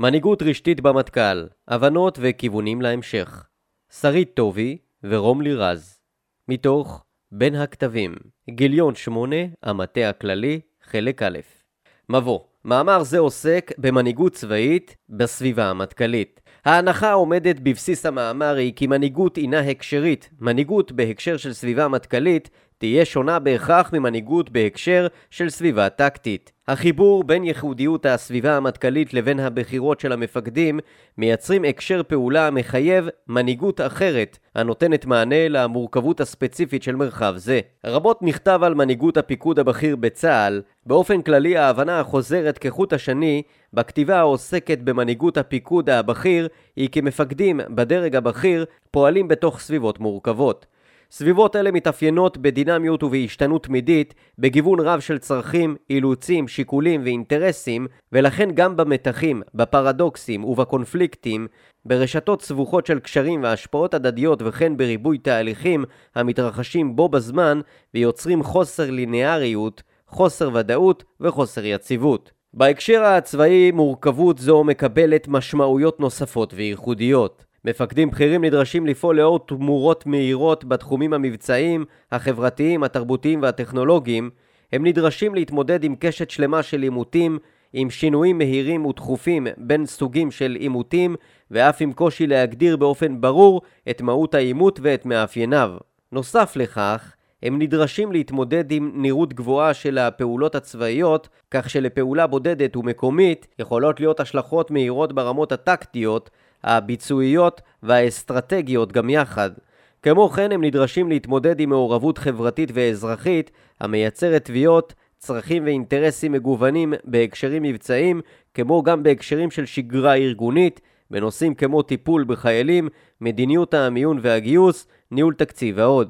מנהיגות רשתית במטכ"ל, הבנות וכיוונים להמשך. שרית טובי ורומלי רז. מתוך בין הכתבים, גיליון 8, המטה הכללי, חלק א'. מבוא מאמר זה עוסק במנהיגות צבאית בסביבה המטכ"לית. ההנחה העומדת בבסיס המאמר היא כי מנהיגות הינה הקשרית. מנהיגות בהקשר של סביבה מטכ"לית תהיה שונה בהכרח ממנהיגות בהקשר של סביבה טקטית. החיבור בין ייחודיות הסביבה המטכ"לית לבין הבחירות של המפקדים מייצרים הקשר פעולה המחייב מנהיגות אחרת, הנותנת מענה למורכבות הספציפית של מרחב זה. רבות נכתב על מנהיגות הפיקוד הבכיר בצה"ל, באופן כללי ההבנה החוזרת כחוט השני בכתיבה העוסקת במנהיגות הפיקוד הבכיר היא כי מפקדים בדרג הבכיר פועלים בתוך סביבות מורכבות. סביבות אלה מתאפיינות בדינמיות ובהשתנות תמידית, בגיוון רב של צרכים, אילוצים, שיקולים ואינטרסים, ולכן גם במתחים, בפרדוקסים ובקונפליקטים, ברשתות סבוכות של קשרים והשפעות הדדיות וכן בריבוי תהליכים המתרחשים בו בזמן ויוצרים חוסר ליניאריות, חוסר ודאות וחוסר יציבות. בהקשר הצבאי מורכבות זו מקבלת משמעויות נוספות וייחודיות. מפקדים בכירים נדרשים לפעול לאור תמורות מהירות בתחומים המבצעיים, החברתיים, התרבותיים והטכנולוגיים. הם נדרשים להתמודד עם קשת שלמה של עימותים, עם שינויים מהירים ותכופים בין סוגים של עימותים, ואף עם קושי להגדיר באופן ברור את מהות העימות ואת מאפייניו. נוסף לכך, הם נדרשים להתמודד עם נראות גבוהה של הפעולות הצבאיות, כך שלפעולה בודדת ומקומית יכולות להיות השלכות מהירות ברמות הטקטיות, הביצועיות והאסטרטגיות גם יחד. כמו כן הם נדרשים להתמודד עם מעורבות חברתית ואזרחית המייצרת תביעות, צרכים ואינטרסים מגוונים בהקשרים מבצעיים, כמו גם בהקשרים של שגרה ארגונית, בנושאים כמו טיפול בחיילים, מדיניות המיון והגיוס, ניהול תקציב ועוד.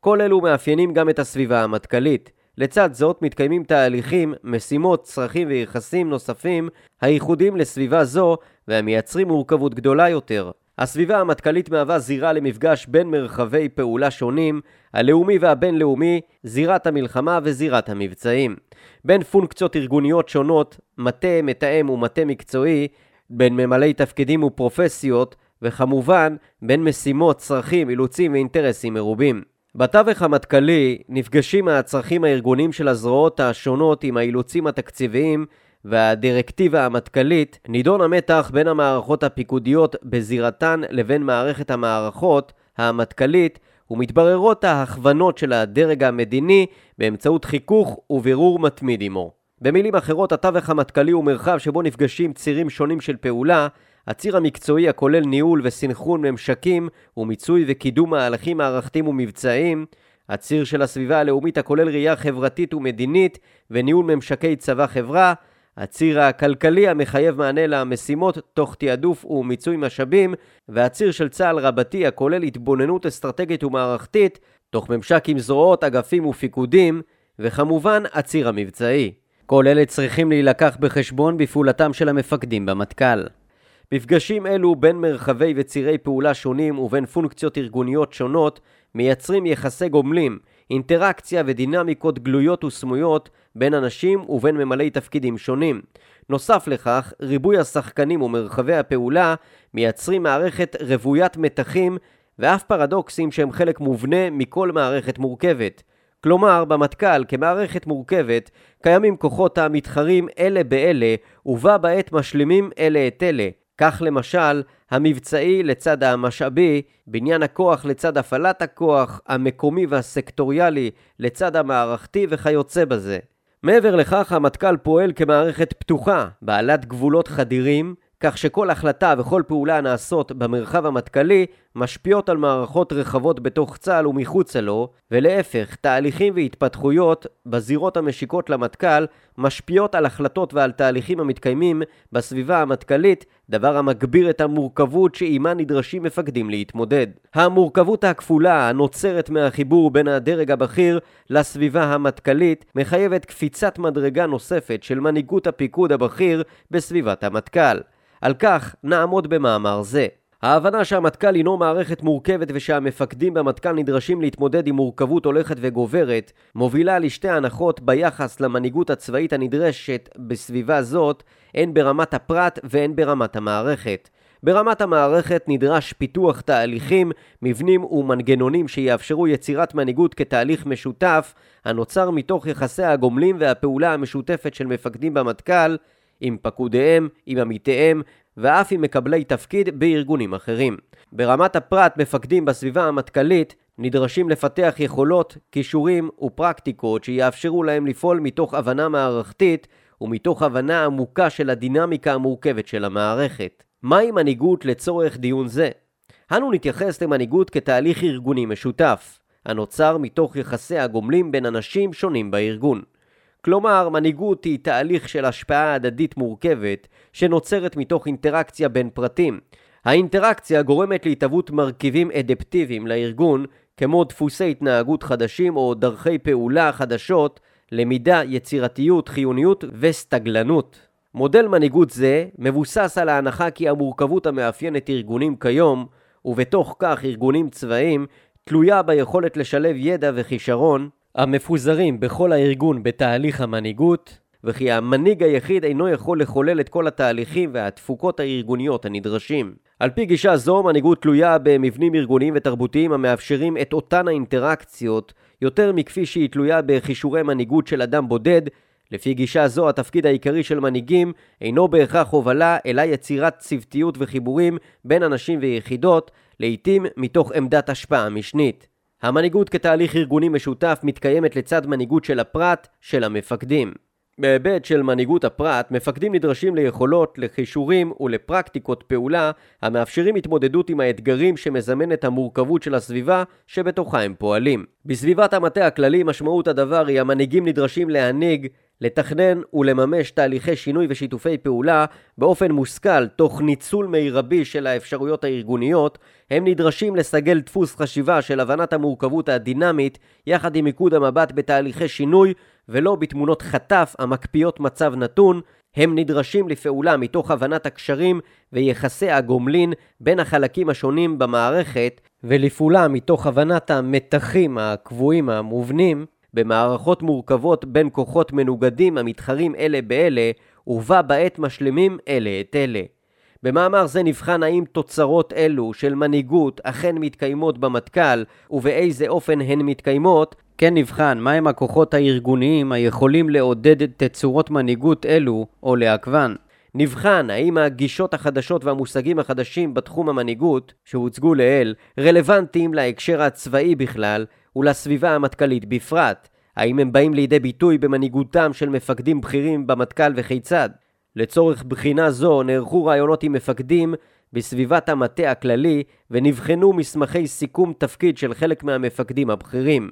כל אלו מאפיינים גם את הסביבה המטכ"לית. לצד זאת מתקיימים תהליכים, משימות, צרכים ויחסים נוספים הייחודיים לסביבה זו והמייצרים מורכבות גדולה יותר. הסביבה המטכ"לית מהווה זירה למפגש בין מרחבי פעולה שונים, הלאומי והבינלאומי, זירת המלחמה וזירת המבצעים. בין פונקציות ארגוניות שונות, מטה, מתאם ומטה מקצועי, בין ממלאי תפקידים ופרופסיות, וכמובן בין משימות, צרכים, אילוצים ואינטרסים מרובים. בתווך המטכ"לי נפגשים הצרכים הארגוניים של הזרועות השונות עם האילוצים התקציביים והדירקטיבה המטכ"לית, נידון המתח בין המערכות הפיקודיות בזירתן לבין מערכת המערכות המטכ"לית ומתבררות ההכוונות של הדרג המדיני באמצעות חיכוך ובירור מתמיד עמו. במילים אחרות, התווך המטכ"לי הוא מרחב שבו נפגשים צירים שונים של פעולה הציר המקצועי הכולל ניהול וסנכרון ממשקים ומיצוי וקידום מהלכים מערכתיים ומבצעיים, הציר של הסביבה הלאומית הכולל ראייה חברתית ומדינית וניהול ממשקי צבא חברה, הציר הכלכלי המחייב מענה למשימות תוך תעדוף ומיצוי משאבים, והציר של צה"ל רבתי הכולל התבוננות אסטרטגית ומערכתית, תוך ממשק עם זרועות, אגפים ופיקודים, וכמובן הציר המבצעי. כל אלה צריכים להילקח בחשבון בפעולתם של המפקדים במטכ"ל. מפגשים אלו בין מרחבי וצירי פעולה שונים ובין פונקציות ארגוניות שונות מייצרים יחסי גומלים, אינטראקציה ודינמיקות גלויות וסמויות בין אנשים ובין ממלאי תפקידים שונים. נוסף לכך, ריבוי השחקנים ומרחבי הפעולה מייצרים מערכת רוויית מתחים ואף פרדוקסים שהם חלק מובנה מכל מערכת מורכבת. כלומר, במטכ"ל כמערכת מורכבת קיימים כוחות המתחרים אלה באלה ובה בעת משלימים אלה את אלה. כך למשל, המבצעי לצד המשאבי, בניין הכוח לצד הפעלת הכוח, המקומי והסקטוריאלי לצד המערכתי וכיוצא בזה. מעבר לכך, המטכ"ל פועל כמערכת פתוחה, בעלת גבולות חדירים, כך שכל החלטה וכל פעולה הנעשות במרחב המטכ"לי משפיעות על מערכות רחבות בתוך צה"ל ומחוצה לו, ולהפך, תהליכים והתפתחויות בזירות המשיקות למטכ"ל משפיעות על החלטות ועל תהליכים המתקיימים בסביבה המטכ"לית, דבר המגביר את המורכבות שעימה נדרשים מפקדים להתמודד. המורכבות הכפולה הנוצרת מהחיבור בין הדרג הבכיר לסביבה המטכ"לית מחייבת קפיצת מדרגה נוספת של מנהיגות הפיקוד הבכיר בסביבת המטכ"ל. על כך נעמוד במאמר זה. ההבנה שהמטכ"ל הינו מערכת מורכבת ושהמפקדים במטכ"ל נדרשים להתמודד עם מורכבות הולכת וגוברת, מובילה לשתי הנחות ביחס למנהיגות הצבאית הנדרשת בסביבה זאת, הן ברמת הפרט והן ברמת המערכת. ברמת המערכת נדרש פיתוח תהליכים, מבנים ומנגנונים שיאפשרו יצירת מנהיגות כתהליך משותף, הנוצר מתוך יחסי הגומלין והפעולה המשותפת של מפקדים במטכ"ל, עם פקודיהם, עם עמיתיהם ואף עם מקבלי תפקיד בארגונים אחרים. ברמת הפרט, מפקדים בסביבה המטכ"לית נדרשים לפתח יכולות, כישורים ופרקטיקות שיאפשרו להם לפעול מתוך הבנה מערכתית ומתוך הבנה עמוקה של הדינמיקה המורכבת של המערכת. מהי מנהיגות לצורך דיון זה? אנו נתייחס למנהיגות כתהליך ארגוני משותף, הנוצר מתוך יחסי הגומלים בין אנשים שונים בארגון. כלומר, מנהיגות היא תהליך של השפעה הדדית מורכבת, שנוצרת מתוך אינטראקציה בין פרטים. האינטראקציה גורמת להתהוות מרכיבים אדפטיביים לארגון, כמו דפוסי התנהגות חדשים או דרכי פעולה חדשות, למידה, יצירתיות, חיוניות וסטגלנות. מודל מנהיגות זה מבוסס על ההנחה כי המורכבות המאפיינת ארגונים כיום, ובתוך כך ארגונים צבאיים, תלויה ביכולת לשלב ידע וכישרון המפוזרים בכל הארגון בתהליך המנהיגות, וכי המנהיג היחיד אינו יכול לחולל את כל התהליכים והתפוקות הארגוניות הנדרשים. על פי גישה זו, מנהיגות תלויה במבנים ארגוניים ותרבותיים המאפשרים את אותן האינטראקציות, יותר מכפי שהיא תלויה בכישורי מנהיגות של אדם בודד, לפי גישה זו, התפקיד העיקרי של מנהיגים אינו בהכרח הובלה, אלא יצירת צוותיות וחיבורים בין אנשים ויחידות, לעתים מתוך עמדת השפעה משנית. המנהיגות כתהליך ארגוני משותף מתקיימת לצד מנהיגות של הפרט, של המפקדים. בהיבט של מנהיגות הפרט, מפקדים נדרשים ליכולות, לכישורים ולפרקטיקות פעולה המאפשרים התמודדות עם האתגרים שמזמנת המורכבות של הסביבה שבתוכה הם פועלים. בסביבת המטה הכללי משמעות הדבר היא המנהיגים נדרשים להנהיג לתכנן ולממש תהליכי שינוי ושיתופי פעולה באופן מושכל תוך ניצול מירבי של האפשרויות הארגוניות, הם נדרשים לסגל דפוס חשיבה של הבנת המורכבות הדינמית יחד עם מיקוד המבט בתהליכי שינוי ולא בתמונות חטף המקפיאות מצב נתון, הם נדרשים לפעולה מתוך הבנת הקשרים ויחסי הגומלין בין החלקים השונים במערכת ולפעולה מתוך הבנת המתחים הקבועים המובנים במערכות מורכבות בין כוחות מנוגדים המתחרים אלה באלה, ובה בעת משלימים אלה את אלה. במאמר זה נבחן האם תוצרות אלו של מנהיגות אכן מתקיימות במטכ"ל, ובאיזה אופן הן מתקיימות, כן נבחן מהם הכוחות הארגוניים היכולים לעודד תצורות מנהיגות אלו, או לעכבן. נבחן האם הגישות החדשות והמושגים החדשים בתחום המנהיגות, שהוצגו לעיל, רלוונטיים להקשר הצבאי בכלל, ולסביבה המטכ"לית בפרט. האם הם באים לידי ביטוי במנהיגותם של מפקדים בכירים במטכ"ל וכיצד? לצורך בחינה זו נערכו רעיונות עם מפקדים בסביבת המטה הכללי ונבחנו מסמכי סיכום תפקיד של חלק מהמפקדים הבכירים.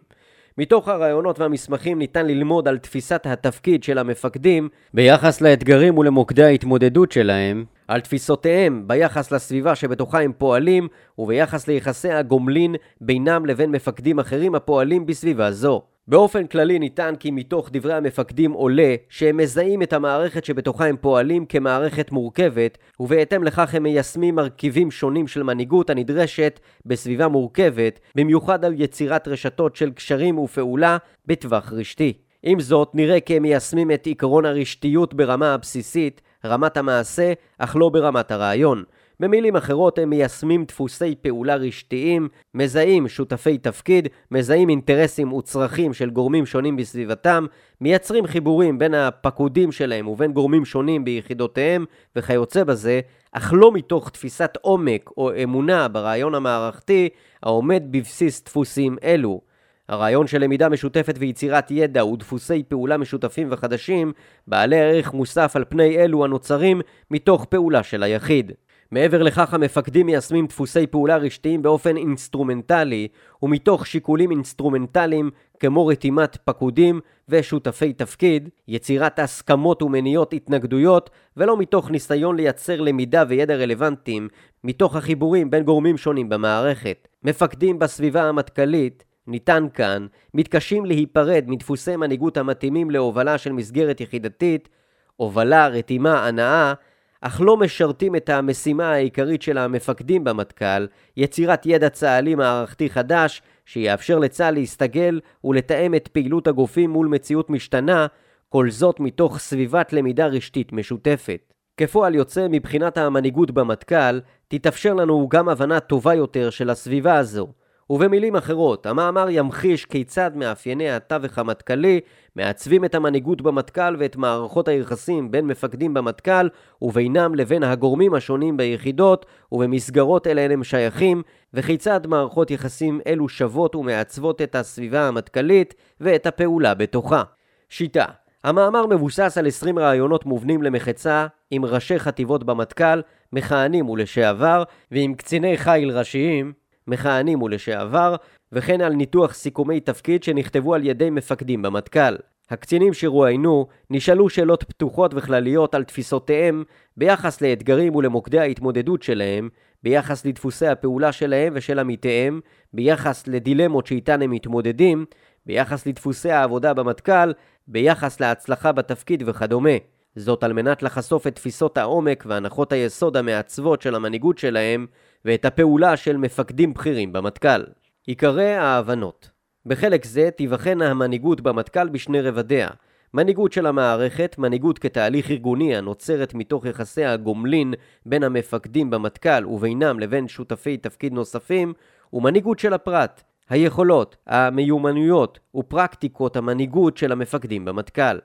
מתוך הרעיונות והמסמכים ניתן ללמוד על תפיסת התפקיד של המפקדים ביחס לאתגרים ולמוקדי ההתמודדות שלהם, על תפיסותיהם ביחס לסביבה שבתוכה הם פועלים וביחס ליחסי הגומלין בינם לבין מפקדים אחרים הפועלים בסביבה זו. באופן כללי ניטען כי מתוך דברי המפקדים עולה שהם מזהים את המערכת שבתוכה הם פועלים כמערכת מורכבת ובהתאם לכך הם מיישמים מרכיבים שונים של מנהיגות הנדרשת בסביבה מורכבת במיוחד על יצירת רשתות של קשרים ופעולה בטווח רשתי. עם זאת נראה כי הם מיישמים את עקרון הרשתיות ברמה הבסיסית, רמת המעשה, אך לא ברמת הרעיון. במילים אחרות הם מיישמים דפוסי פעולה רשתיים, מזהים שותפי תפקיד, מזהים אינטרסים וצרכים של גורמים שונים בסביבתם, מייצרים חיבורים בין הפקודים שלהם ובין גורמים שונים ביחידותיהם וכיוצא בזה, אך לא מתוך תפיסת עומק או אמונה ברעיון המערכתי העומד בבסיס דפוסים אלו. הרעיון של למידה משותפת ויצירת ידע ודפוסי פעולה משותפים וחדשים בעלי ערך מוסף על פני אלו הנוצרים מתוך פעולה של היחיד. מעבר לכך המפקדים מיישמים דפוסי פעולה רשתיים באופן אינסטרומנטלי ומתוך שיקולים אינסטרומנטליים כמו רתימת פקודים ושותפי תפקיד, יצירת הסכמות ומניעות התנגדויות ולא מתוך ניסיון לייצר למידה וידע רלוונטיים מתוך החיבורים בין גורמים שונים במערכת. מפקדים בסביבה המטכ"לית ניתן כאן, מתקשים להיפרד מדפוסי מנהיגות המתאימים להובלה של מסגרת יחידתית, הובלה, רתימה, הנאה אך לא משרתים את המשימה העיקרית של המפקדים במטכ"ל, יצירת ידע צה"לי מערכתי חדש, שיאפשר לצה"ל להסתגל ולתאם את פעילות הגופים מול מציאות משתנה, כל זאת מתוך סביבת למידה רשתית משותפת. כפועל יוצא מבחינת המנהיגות במטכ"ל, תתאפשר לנו גם הבנה טובה יותר של הסביבה הזו. ובמילים אחרות, המאמר ימחיש כיצד מאפייני התווך המטכ"לי מעצבים את המנהיגות במטכ"ל ואת מערכות היחסים בין מפקדים במטכ"ל ובינם לבין הגורמים השונים ביחידות ובמסגרות אליהן הם שייכים, וכיצד מערכות יחסים אלו שוות ומעצבות את הסביבה המטכ"לית ואת הפעולה בתוכה. שיטה המאמר מבוסס על 20 רעיונות מובנים למחצה עם ראשי חטיבות במטכ"ל, מכהנים ולשעבר, ועם קציני חיל ראשיים, מכהנים ולשעבר, וכן על ניתוח סיכומי תפקיד שנכתבו על ידי מפקדים במטכ"ל. הקצינים שרואיינו נשאלו שאלות פתוחות וכלליות על תפיסותיהם ביחס לאתגרים ולמוקדי ההתמודדות שלהם, ביחס לדפוסי הפעולה שלהם ושל עמיתיהם, ביחס לדילמות שאיתן הם מתמודדים, ביחס לדפוסי העבודה במטכ"ל, ביחס להצלחה בתפקיד וכדומה. זאת על מנת לחשוף את תפיסות העומק והנחות היסוד המעצבות של המנהיגות שלהם ואת הפעולה של מפקדים בכירים במטכ"ל. עיקרי ההבנות בחלק זה תיבחן המנהיגות במטכ"ל בשני רבדיה מנהיגות של המערכת, מנהיגות כתהליך ארגוני הנוצרת מתוך יחסי הגומלין בין המפקדים במטכ"ל ובינם לבין שותפי תפקיד נוספים, ומנהיגות של הפרט, היכולות, המיומנויות ופרקטיקות המנהיגות של המפקדים במטכ"ל.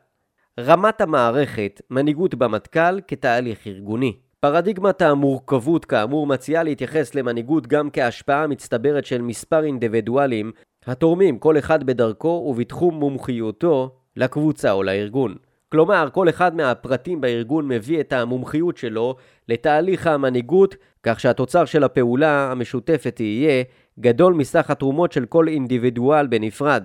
רמת המערכת, מנהיגות במטכ"ל כתהליך ארגוני. פרדיגמת המורכבות כאמור מציעה להתייחס למנהיגות גם כהשפעה מצטברת של מספר אינדיבידואלים התורמים כל אחד בדרכו ובתחום מומחיותו לקבוצה או לארגון. כלומר, כל אחד מהפרטים בארגון מביא את המומחיות שלו לתהליך המנהיגות, כך שהתוצר של הפעולה המשותפת יהיה גדול מסך התרומות של כל אינדיבידואל בנפרד.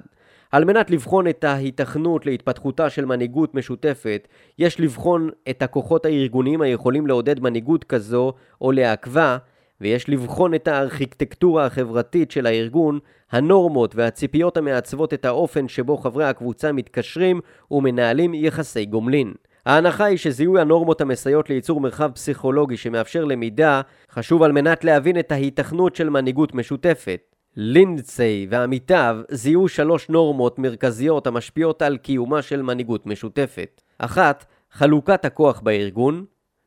על מנת לבחון את ההיתכנות להתפתחותה של מנהיגות משותפת, יש לבחון את הכוחות הארגוניים היכולים לעודד מנהיגות כזו או לעכבה, ויש לבחון את הארכיטקטורה החברתית של הארגון, הנורמות והציפיות המעצבות את האופן שבו חברי הקבוצה מתקשרים ומנהלים יחסי גומלין. ההנחה היא שזיהוי הנורמות המסייעות לייצור מרחב פסיכולוגי שמאפשר למידה חשוב על מנת להבין את ההיתכנות של מנהיגות משותפת. לינדסי ועמיתיו זיהו שלוש נורמות מרכזיות המשפיעות על קיומה של מנהיגות משותפת. אחת, חלוקת הכוח בארגון.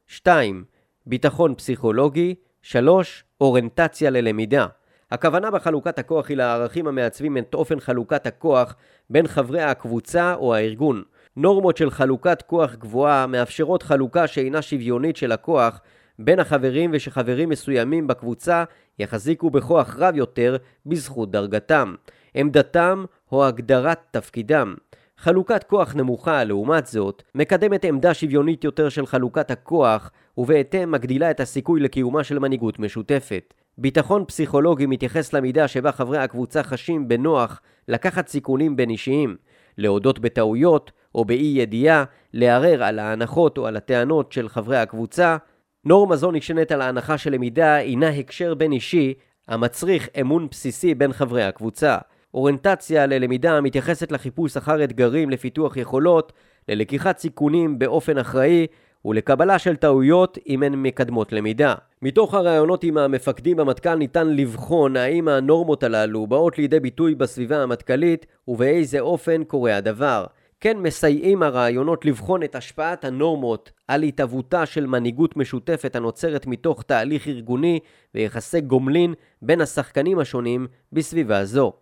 2. ביטחון פסיכולוגי. 3. אוריינטציה ללמידה. הכוונה בחלוקת הכוח היא לערכים המעצבים את אופן חלוקת הכוח בין חברי הקבוצה או הארגון. נורמות של חלוקת כוח גבוהה מאפשרות חלוקה שאינה שוויונית של הכוח בין החברים ושחברים מסוימים בקבוצה יחזיקו בכוח רב יותר בזכות דרגתם, עמדתם או הגדרת תפקידם. חלוקת כוח נמוכה, לעומת זאת, מקדמת עמדה שוויונית יותר של חלוקת הכוח, ובהתאם מגדילה את הסיכוי לקיומה של מנהיגות משותפת. ביטחון פסיכולוגי מתייחס למידה שבה חברי הקבוצה חשים בנוח לקחת סיכונים בין אישיים, להודות בטעויות או באי ידיעה, לערער על ההנחות או על הטענות של חברי הקבוצה, נורמה זו נשענת על ההנחה שלמידה הינה הקשר בין אישי המצריך אמון בסיסי בין חברי הקבוצה. אוריינטציה ללמידה מתייחסת לחיפוש אחר אתגרים לפיתוח יכולות, ללקיחת סיכונים באופן אחראי ולקבלה של טעויות אם הן מקדמות למידה. מתוך הרעיונות עם המפקדים במטכ"ל ניתן לבחון האם הנורמות הללו באות לידי ביטוי בסביבה המטכ"לית ובאיזה אופן קורה הדבר. כן מסייעים הרעיונות לבחון את השפעת הנורמות על התהוותה של מנהיגות משותפת הנוצרת מתוך תהליך ארגוני ויחסי גומלין בין השחקנים השונים בסביבה זו.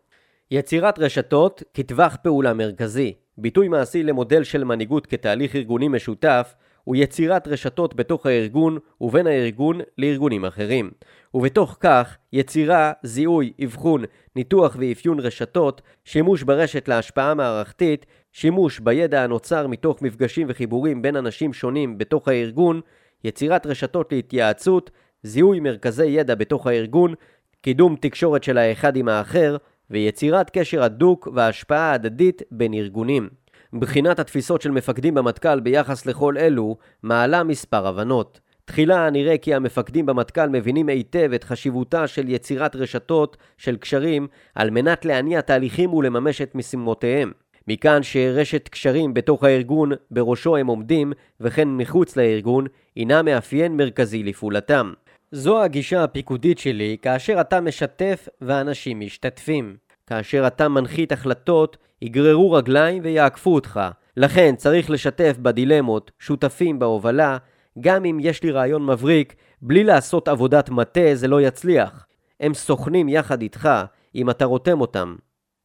יצירת רשתות כטווח פעולה מרכזי ביטוי מעשי למודל של מנהיגות כתהליך ארגוני משותף הוא יצירת רשתות בתוך הארגון ובין הארגון לארגונים אחרים. ובתוך כך, יצירה, זיהוי, אבחון, ניתוח ואפיון רשתות, שימוש ברשת להשפעה מערכתית, שימוש בידע הנוצר מתוך מפגשים וחיבורים בין אנשים שונים בתוך הארגון, יצירת רשתות להתייעצות, זיהוי מרכזי ידע בתוך הארגון, קידום תקשורת של האחד עם האחר, ויצירת קשר הדוק והשפעה הדדית בין ארגונים. בחינת התפיסות של מפקדים במטכ"ל ביחס לכל אלו מעלה מספר הבנות. תחילה נראה כי המפקדים במטכ"ל מבינים היטב את חשיבותה של יצירת רשתות של קשרים על מנת להניע תהליכים ולממש את משימותיהם. מכאן שרשת קשרים בתוך הארגון בראשו הם עומדים וכן מחוץ לארגון הינה מאפיין מרכזי לפעולתם. זו הגישה הפיקודית שלי כאשר אתה משתף ואנשים משתתפים. כאשר אתה מנחית החלטות, יגררו רגליים ויעקפו אותך. לכן צריך לשתף בדילמות, שותפים בהובלה, גם אם יש לי רעיון מבריק, בלי לעשות עבודת מטה זה לא יצליח. הם סוכנים יחד איתך, אם אתה רותם אותם.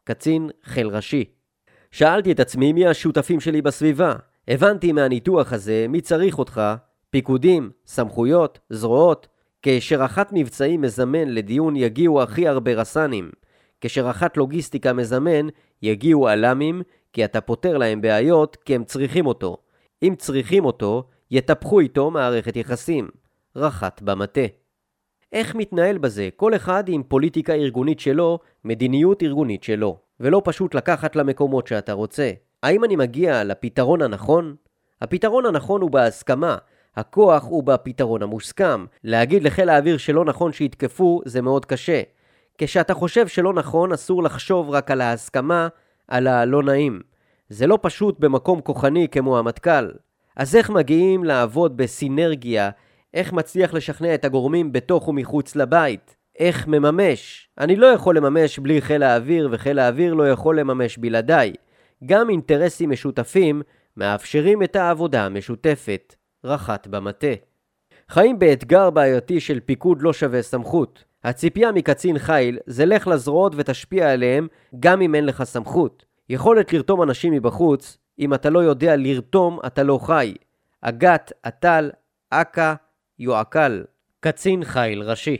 קצין חיל ראשי. שאלתי את עצמי מי השותפים שלי בסביבה. הבנתי מהניתוח הזה מי צריך אותך, פיקודים, סמכויות, זרועות. כשרח"ט מבצעי מזמן לדיון יגיעו הכי הרבה רס"נים. כשרח"ט לוגיסטיקה מזמן יגיעו אל"מים, כי אתה פותר להם בעיות כי הם צריכים אותו. אם צריכים אותו, יטפחו איתו מערכת יחסים. רח"ט במטה. איך מתנהל בזה? כל אחד עם פוליטיקה ארגונית שלו, מדיניות ארגונית שלו, ולא פשוט לקחת למקומות שאתה רוצה. האם אני מגיע לפתרון הנכון? הפתרון הנכון הוא בהסכמה, הכוח הוא בפתרון המוסכם. להגיד לחיל האוויר שלא נכון שיתקפו זה מאוד קשה. כשאתה חושב שלא נכון, אסור לחשוב רק על ההסכמה, על הלא נעים. זה לא פשוט במקום כוחני כמו המטכ"ל. אז איך מגיעים לעבוד בסינרגיה? איך מצליח לשכנע את הגורמים בתוך ומחוץ לבית? איך מממש? אני לא יכול לממש בלי חיל האוויר, וחיל האוויר לא יכול לממש בלעדיי. גם אינטרסים משותפים מאפשרים את העבודה המשותפת. רח"ט במטה. חיים באתגר בעייתי של פיקוד לא שווה סמכות. הציפייה מקצין חיל זה לך לזרועות ותשפיע עליהם גם אם אין לך סמכות. יכולת לרתום אנשים מבחוץ, אם אתה לא יודע לרתום אתה לא חי. אגת, עטל, אכ"א, יועקל. קצין חיל ראשי.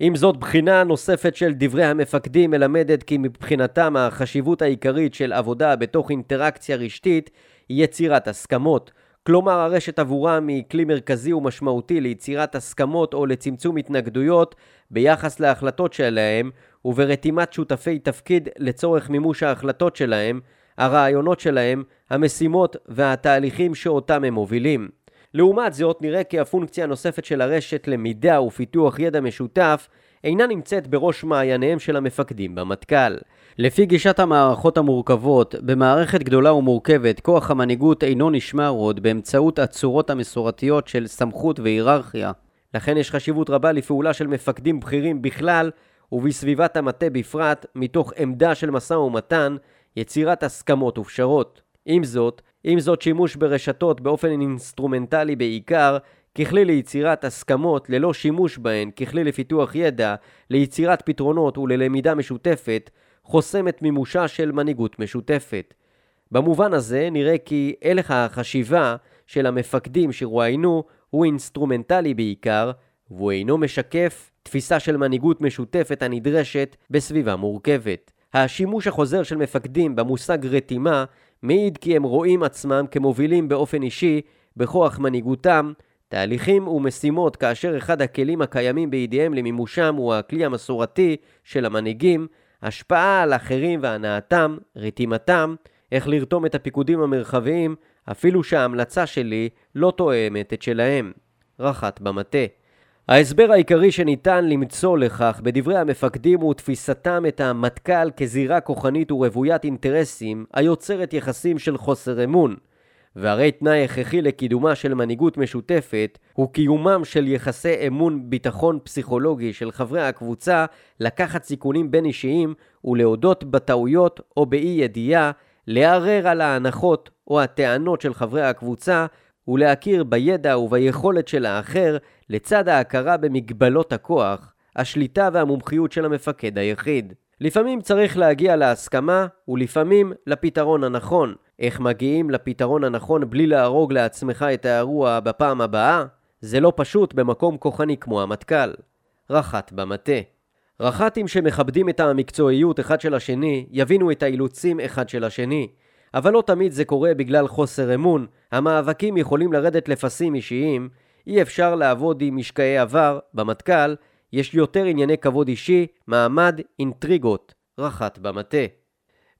עם זאת, בחינה נוספת של דברי המפקדים מלמדת כי מבחינתם החשיבות העיקרית של עבודה בתוך אינטראקציה רשתית היא יצירת הסכמות, כלומר הרשת עבורם היא כלי מרכזי ומשמעותי ליצירת הסכמות או לצמצום התנגדויות ביחס להחלטות שלהם וברתימת שותפי תפקיד לצורך מימוש ההחלטות שלהם, הרעיונות שלהם, המשימות והתהליכים שאותם הם מובילים. לעומת זאת, נראה כי הפונקציה הנוספת של הרשת למידה ופיתוח ידע משותף אינה נמצאת בראש מעייניהם של המפקדים במטכ"ל. לפי גישת המערכות המורכבות, במערכת גדולה ומורכבת, כוח המנהיגות אינו נשמר עוד באמצעות הצורות המסורתיות של סמכות והיררכיה. לכן יש חשיבות רבה לפעולה של מפקדים בכירים בכלל, ובסביבת המטה בפרט, מתוך עמדה של משא ומתן, יצירת הסכמות ופשרות. עם זאת, עם זאת שימוש ברשתות באופן אינסטרומנטלי בעיקר, ככלי ליצירת הסכמות ללא שימוש בהן ככלי לפיתוח ידע, ליצירת פתרונות וללמידה משותפת, חוסם את מימושה של מנהיגות משותפת. במובן הזה נראה כי הלך החשיבה של המפקדים שרואיינו הוא אינסטרומנטלי בעיקר, והוא אינו משקף תפיסה של מנהיגות משותפת הנדרשת בסביבה מורכבת. השימוש החוזר של מפקדים במושג רתימה מעיד כי הם רואים עצמם כמובילים באופן אישי בכוח מנהיגותם תהליכים ומשימות כאשר אחד הכלים הקיימים בידיהם למימושם הוא הכלי המסורתי של המנהיגים, השפעה על אחרים והנאתם, רתימתם, איך לרתום את הפיקודים המרחביים, אפילו שההמלצה שלי לא תואמת את שלהם. רח"ט במטה. ההסבר העיקרי שניתן למצוא לכך בדברי המפקדים הוא תפיסתם את המטכ"ל כזירה כוחנית ורוויית אינטרסים היוצרת יחסים של חוסר אמון. והרי תנאי הכרחי לקידומה של מנהיגות משותפת הוא קיומם של יחסי אמון ביטחון פסיכולוגי של חברי הקבוצה לקחת סיכונים בין אישיים ולהודות בטעויות או באי ידיעה, לערער על ההנחות או הטענות של חברי הקבוצה ולהכיר בידע וביכולת של האחר לצד ההכרה במגבלות הכוח, השליטה והמומחיות של המפקד היחיד. לפעמים צריך להגיע להסכמה ולפעמים לפתרון הנכון. איך מגיעים לפתרון הנכון בלי להרוג לעצמך את האירוע בפעם הבאה? זה לא פשוט במקום כוחני כמו המטכ"ל. רח"ט במטה רח"טים שמכבדים את המקצועיות אחד של השני, יבינו את האילוצים אחד של השני. אבל לא תמיד זה קורה בגלל חוסר אמון, המאבקים יכולים לרדת לפסים אישיים, אי אפשר לעבוד עם משקעי עבר, במטכ"ל, יש יותר ענייני כבוד אישי, מעמד, אינטריגות, רח"ט במטה.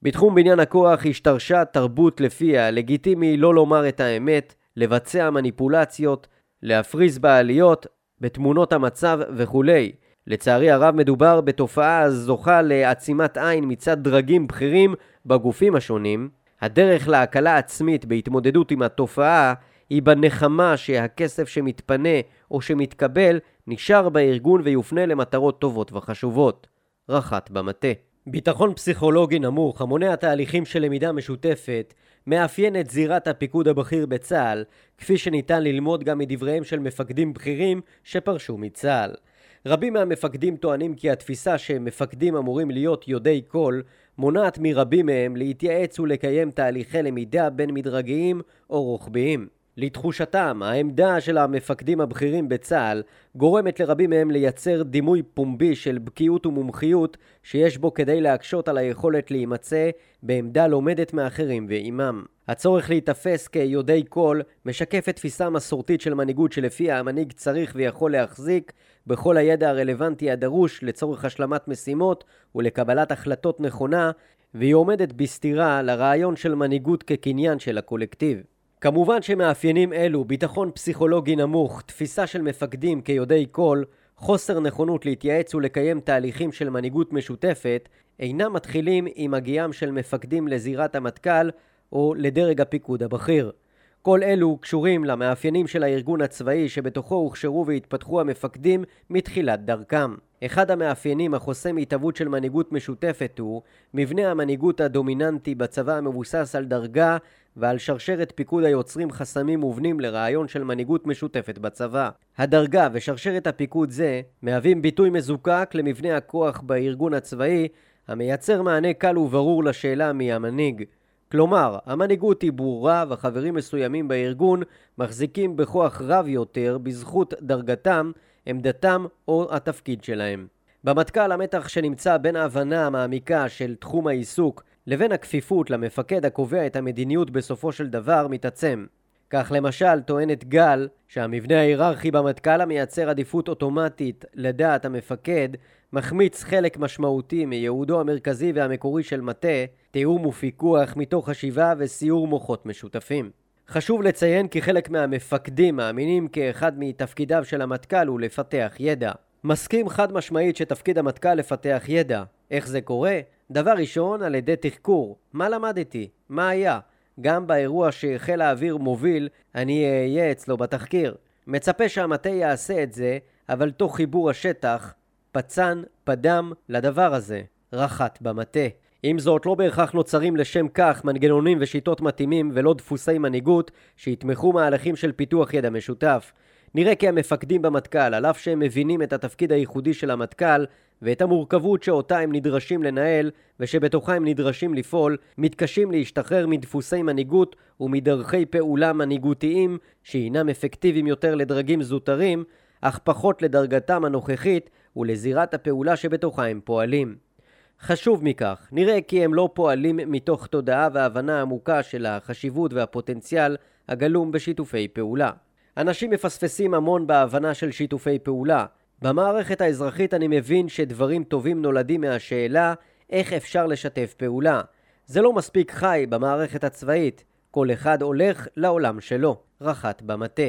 בתחום בניין הכוח השתרשה תרבות לפיה לגיטימי לא לומר את האמת, לבצע מניפולציות, להפריז בעליות, בתמונות המצב וכולי. לצערי הרב מדובר בתופעה הזוכה לעצימת עין מצד דרגים בכירים בגופים השונים. הדרך להקלה עצמית בהתמודדות עם התופעה היא בנחמה שהכסף שמתפנה או שמתקבל נשאר בארגון ויופנה למטרות טובות וחשובות. רח"ט במטה. ביטחון פסיכולוגי נמוך המונע תהליכים של למידה משותפת מאפיין את זירת הפיקוד הבכיר בצה"ל, כפי שניתן ללמוד גם מדבריהם של מפקדים בכירים שפרשו מצה"ל. רבים מהמפקדים טוענים כי התפיסה שמפקדים אמורים להיות יודעי כל מונעת מרבים מהם להתייעץ ולקיים תהליכי למידה בין מדרגיים או רוחביים. לתחושתם, העמדה של המפקדים הבכירים בצה"ל גורמת לרבים מהם לייצר דימוי פומבי של בקיאות ומומחיות שיש בו כדי להקשות על היכולת להימצא בעמדה לומדת מאחרים ועימם. הצורך להיתפס כיודעי כל משקף את תפיסה מסורתית של מנהיגות שלפיה המנהיג צריך ויכול להחזיק בכל הידע הרלוונטי הדרוש לצורך השלמת משימות ולקבלת החלטות נכונה והיא עומדת בסתירה לרעיון של מנהיגות כקניין של הקולקטיב. כמובן שמאפיינים אלו, ביטחון פסיכולוגי נמוך, תפיסה של מפקדים כיודעי כל, חוסר נכונות להתייעץ ולקיים תהליכים של מנהיגות משותפת, אינם מתחילים עם הגיעם של מפקדים לזירת המטכ"ל או לדרג הפיקוד הבכיר. כל אלו קשורים למאפיינים של הארגון הצבאי שבתוכו הוכשרו והתפתחו המפקדים מתחילת דרכם. אחד המאפיינים החוסם התהוות של מנהיגות משותפת הוא מבנה המנהיגות הדומיננטי בצבא המבוסס על דרגה ועל שרשרת פיקוד היוצרים חסמים מובנים לרעיון של מנהיגות משותפת בצבא. הדרגה ושרשרת הפיקוד זה מהווים ביטוי מזוקק למבנה הכוח בארגון הצבאי המייצר מענה קל וברור לשאלה מי המנהיג. כלומר, המנהיגות היא ברורה וחברים מסוימים בארגון מחזיקים בכוח רב יותר בזכות דרגתם, עמדתם או התפקיד שלהם. במטכ"ל המתח שנמצא בין ההבנה המעמיקה של תחום העיסוק לבין הכפיפות למפקד הקובע את המדיניות בסופו של דבר מתעצם. כך למשל טוענת גל שהמבנה ההיררכי במטכ"ל המייצר עדיפות אוטומטית לדעת המפקד מחמיץ חלק משמעותי מייעודו המרכזי והמקורי של מטה, תיאום ופיקוח מתוך חשיבה וסיור מוחות משותפים. חשוב לציין כי חלק מהמפקדים מאמינים כאחד מתפקידיו של המטכ"ל הוא לפתח ידע. מסכים חד משמעית שתפקיד המטכ"ל לפתח ידע. איך זה קורה? דבר ראשון, על ידי תחקור. מה למדתי? מה היה? גם באירוע שחיל האוויר מוביל, אני אהיה אצלו בתחקיר. מצפה שהמטה יעשה את זה, אבל תוך חיבור השטח, פצ"ן, פדם, לדבר הזה. רח"ט במטה. עם זאת, לא בהכרח נוצרים לשם כך מנגנונים ושיטות מתאימים ולא דפוסי מנהיגות שיתמכו מהלכים של פיתוח ידע משותף. נראה כי המפקדים במטכ"ל, על אף שהם מבינים את התפקיד הייחודי של המטכ"ל ואת המורכבות שאותה הם נדרשים לנהל ושבתוכה הם נדרשים לפעול, מתקשים להשתחרר מדפוסי מנהיגות ומדרכי פעולה מנהיגותיים שהינם אפקטיביים יותר לדרגים זוטרים, אך פחות לדרגתם הנוכחית ולזירת הפעולה שבתוכה הם פועלים. חשוב מכך, נראה כי הם לא פועלים מתוך תודעה והבנה עמוקה של החשיבות והפוטנציאל הגלום בשיתופי פעולה. אנשים מפספסים המון בהבנה של שיתופי פעולה. במערכת האזרחית אני מבין שדברים טובים נולדים מהשאלה איך אפשר לשתף פעולה. זה לא מספיק חי במערכת הצבאית. כל אחד הולך לעולם שלו. רח"ט במטה.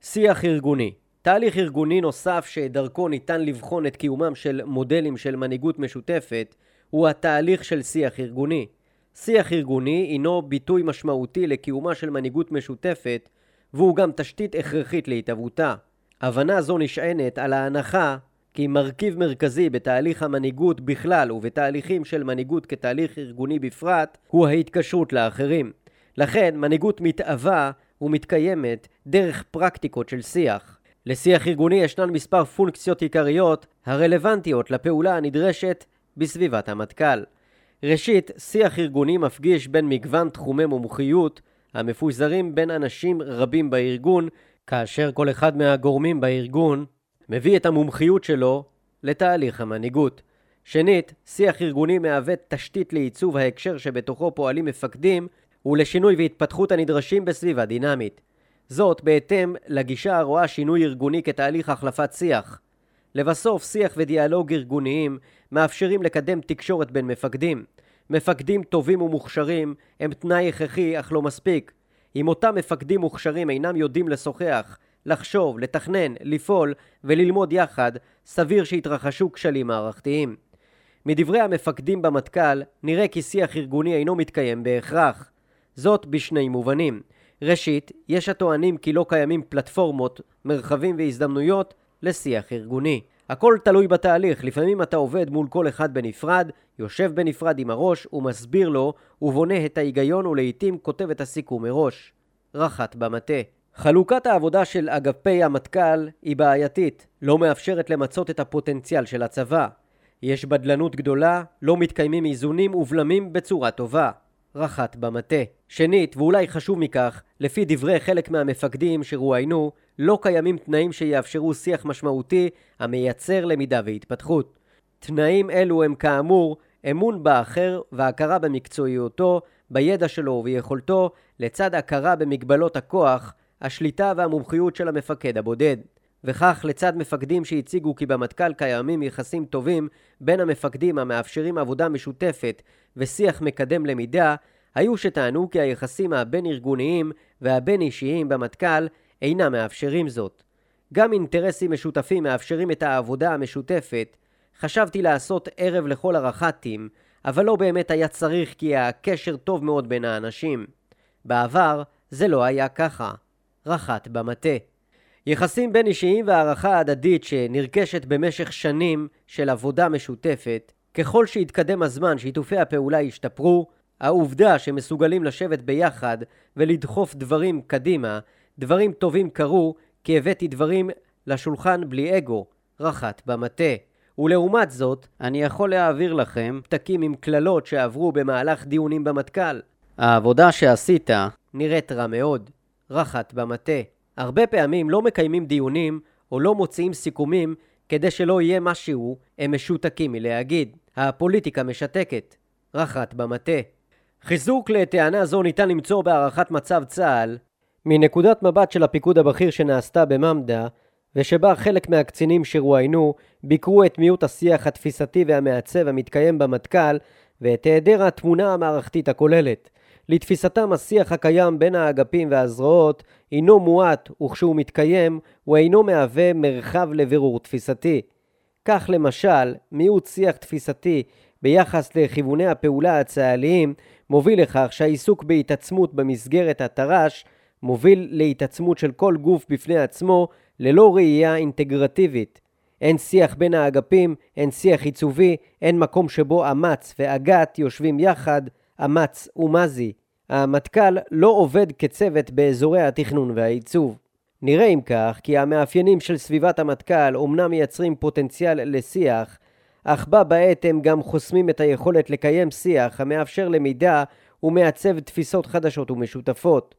שיח ארגוני תהליך ארגוני נוסף שדרכו ניתן לבחון את קיומם של מודלים של מנהיגות משותפת הוא התהליך של שיח ארגוני. שיח ארגוני הינו ביטוי משמעותי לקיומה של מנהיגות משותפת והוא גם תשתית הכרחית להתהוותה. הבנה זו נשענת על ההנחה כי מרכיב מרכזי בתהליך המנהיגות בכלל ובתהליכים של מנהיגות כתהליך ארגוני בפרט הוא ההתקשרות לאחרים. לכן מנהיגות מתאווה ומתקיימת דרך פרקטיקות של שיח. לשיח ארגוני ישנן מספר פונקציות עיקריות הרלוונטיות לפעולה הנדרשת בסביבת המטכ"ל. ראשית, שיח ארגוני מפגיש בין מגוון תחומי מומחיות המפוזרים בין אנשים רבים בארגון, כאשר כל אחד מהגורמים בארגון מביא את המומחיות שלו לתהליך המנהיגות. שנית, שיח ארגוני מהווה תשתית לעיצוב ההקשר שבתוכו פועלים מפקדים ולשינוי והתפתחות הנדרשים בסביבה דינמית. זאת בהתאם לגישה הרואה שינוי ארגוני כתהליך החלפת שיח. לבסוף, שיח ודיאלוג ארגוניים מאפשרים לקדם תקשורת בין מפקדים. מפקדים טובים ומוכשרים הם תנאי הכרחי אך לא מספיק. אם אותם מפקדים מוכשרים אינם יודעים לשוחח, לחשוב, לתכנן, לפעול וללמוד יחד, סביר שיתרחשו כשלים מערכתיים. מדברי המפקדים במטכ"ל נראה כי שיח ארגוני אינו מתקיים בהכרח. זאת בשני מובנים. ראשית, יש הטוענים כי לא קיימים פלטפורמות, מרחבים והזדמנויות לשיח ארגוני. הכל תלוי בתהליך, לפעמים אתה עובד מול כל אחד בנפרד, יושב בנפרד עם הראש ומסביר לו ובונה את ההיגיון ולעיתים כותב את הסיכום מראש. רחת במטה. חלוקת העבודה של אגפי המטכ"ל היא בעייתית, לא מאפשרת למצות את הפוטנציאל של הצבא. יש בדלנות גדולה, לא מתקיימים איזונים ובלמים בצורה טובה. רחת במטה. שנית, ואולי חשוב מכך, לפי דברי חלק מהמפקדים שרואיינו, לא קיימים תנאים שיאפשרו שיח משמעותי המייצר למידה והתפתחות. תנאים אלו הם כאמור אמון באחר והכרה במקצועיותו, בידע שלו וביכולתו, לצד הכרה במגבלות הכוח, השליטה והמומחיות של המפקד הבודד. וכך לצד מפקדים שהציגו כי במטכ"ל קיימים יחסים טובים בין המפקדים המאפשרים עבודה משותפת ושיח מקדם למידה, היו שטענו כי היחסים הבין-ארגוניים והבין-אישיים במטכ"ל אינם מאפשרים זאת. גם אינטרסים משותפים מאפשרים את העבודה המשותפת. חשבתי לעשות ערב לכל הרח"טים, אבל לא באמת היה צריך כי הקשר טוב מאוד בין האנשים. בעבר זה לא היה ככה. רח"ט במטה. יחסים בין אישיים והערכה הדדית שנרכשת במשך שנים של עבודה משותפת, ככל שיתקדם הזמן שיתופי הפעולה ישתפרו, העובדה שמסוגלים לשבת ביחד ולדחוף דברים קדימה, דברים טובים קרו כי הבאתי דברים לשולחן בלי אגו, רח"ט במטה. ולעומת זאת, אני יכול להעביר לכם פתקים עם קללות שעברו במהלך דיונים במטכ"ל. העבודה שעשית נראית רע מאוד, רח"ט במטה. הרבה פעמים לא מקיימים דיונים או לא מוציאים סיכומים כדי שלא יהיה משהו, הם משותקים מלהגיד. הפוליטיקה משתקת. רח"ט במטה. חיזוק לטענה זו ניתן למצוא בהערכת מצב צה"ל מנקודת מבט של הפיקוד הבכיר שנעשתה בממד"ה ושבה חלק מהקצינים שרואיינו ביקרו את מיעוט השיח התפיסתי והמעצב המתקיים במטכ"ל ואת היעדר התמונה המערכתית הכוללת. לתפיסתם השיח הקיים בין האגפים והזרועות הינו מועט וכשהוא מתקיים הוא אינו מהווה מרחב לבירור תפיסתי. כך למשל, מיעוט שיח תפיסתי ביחס לכיווני הפעולה הצה"ליים מוביל לכך שהעיסוק בהתעצמות במסגרת התר"ש מוביל להתעצמות של כל גוף בפני עצמו ללא ראייה אינטגרטיבית. אין שיח בין האגפים, אין שיח עיצובי, אין מקום שבו אמ"ץ ואג"ת יושבים יחד, אמ"ץ ומזי. המטכ"ל לא עובד כצוות באזורי התכנון והעיצוב. נראה אם כך כי המאפיינים של סביבת המטכ"ל אומנם מייצרים פוטנציאל לשיח, אך בה בעת הם גם חוסמים את היכולת לקיים שיח המאפשר למידה ומעצב תפיסות חדשות ומשותפות.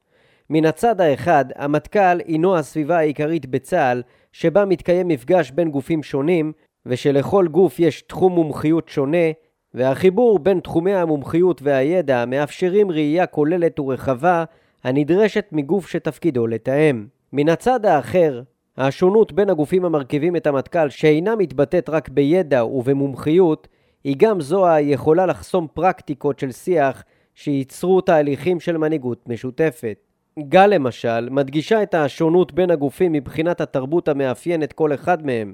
מן הצד האחד, המטכ"ל הינו הסביבה העיקרית בצה"ל, שבה מתקיים מפגש בין גופים שונים, ושלכל גוף יש תחום מומחיות שונה, והחיבור בין תחומי המומחיות והידע מאפשרים ראייה כוללת ורחבה הנדרשת מגוף שתפקידו לתאם. מן הצד האחר, השונות בין הגופים המרכיבים את המטכ"ל שאינה מתבטאת רק בידע ובמומחיות, היא גם זו היכולה לחסום פרקטיקות של שיח שייצרו תהליכים של מנהיגות משותפת. גל למשל מדגישה את השונות בין הגופים מבחינת התרבות המאפיינת כל אחד מהם.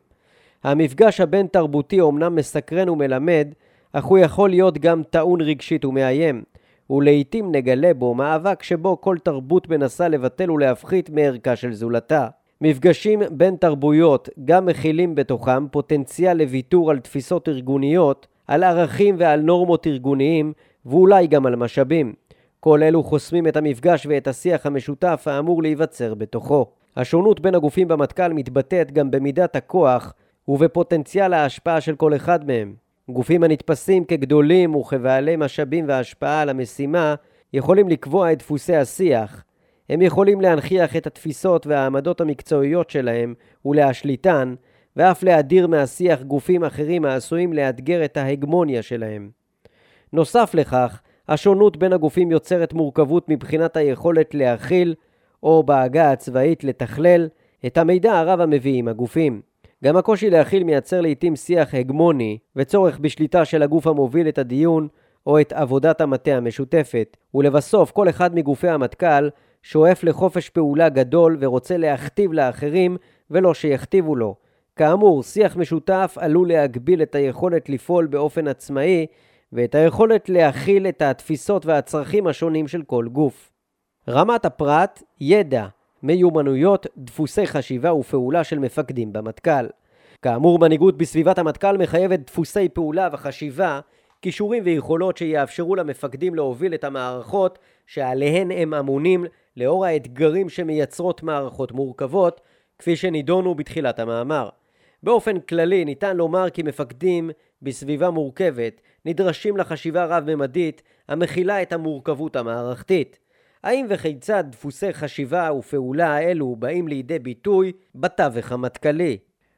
המפגש הבין תרבותי אומנם מסקרן ומלמד, אך הוא יכול להיות גם טעון רגשית ומאיים, ולעיתים נגלה בו מאבק שבו כל תרבות מנסה לבטל ולהפחית מערכה של זולתה. מפגשים בין תרבויות גם מכילים בתוכם פוטנציאל לוויתור על תפיסות ארגוניות, על ערכים ועל נורמות ארגוניים, ואולי גם על משאבים. כל אלו חוסמים את המפגש ואת השיח המשותף האמור להיווצר בתוכו. השונות בין הגופים במטכ"ל מתבטאת גם במידת הכוח ובפוטנציאל ההשפעה של כל אחד מהם. גופים הנתפסים כגדולים וכבעלי משאבים והשפעה על המשימה יכולים לקבוע את דפוסי השיח. הם יכולים להנכיח את התפיסות והעמדות המקצועיות שלהם ולהשליטן, ואף להדיר מהשיח גופים אחרים העשויים לאתגר את ההגמוניה שלהם. נוסף לכך, השונות בין הגופים יוצרת מורכבות מבחינת היכולת להכיל, או בעגה הצבאית לתכלל, את המידע הרב המביא עם הגופים. גם הקושי להכיל מייצר לעיתים שיח הגמוני וצורך בשליטה של הגוף המוביל את הדיון או את עבודת המטה המשותפת. ולבסוף, כל אחד מגופי המטכ"ל שואף לחופש פעולה גדול ורוצה להכתיב לאחרים ולא שיכתיבו לו. כאמור, שיח משותף עלול להגביל את היכולת לפעול באופן עצמאי ואת היכולת להכיל את התפיסות והצרכים השונים של כל גוף. רמת הפרט, ידע, מיומנויות, דפוסי חשיבה ופעולה של מפקדים במטכ"ל. כאמור, מנהיגות בסביבת המטכ"ל מחייבת דפוסי פעולה וחשיבה, כישורים ויכולות שיאפשרו למפקדים להוביל את המערכות שעליהן הם אמונים לאור האתגרים שמייצרות מערכות מורכבות, כפי שנידונו בתחילת המאמר. באופן כללי ניתן לומר כי מפקדים בסביבה מורכבת נדרשים לחשיבה רב-ממדית המכילה את המורכבות המערכתית. האם וכיצד דפוסי חשיבה ופעולה האלו באים לידי ביטוי בתווך המטכ"לי?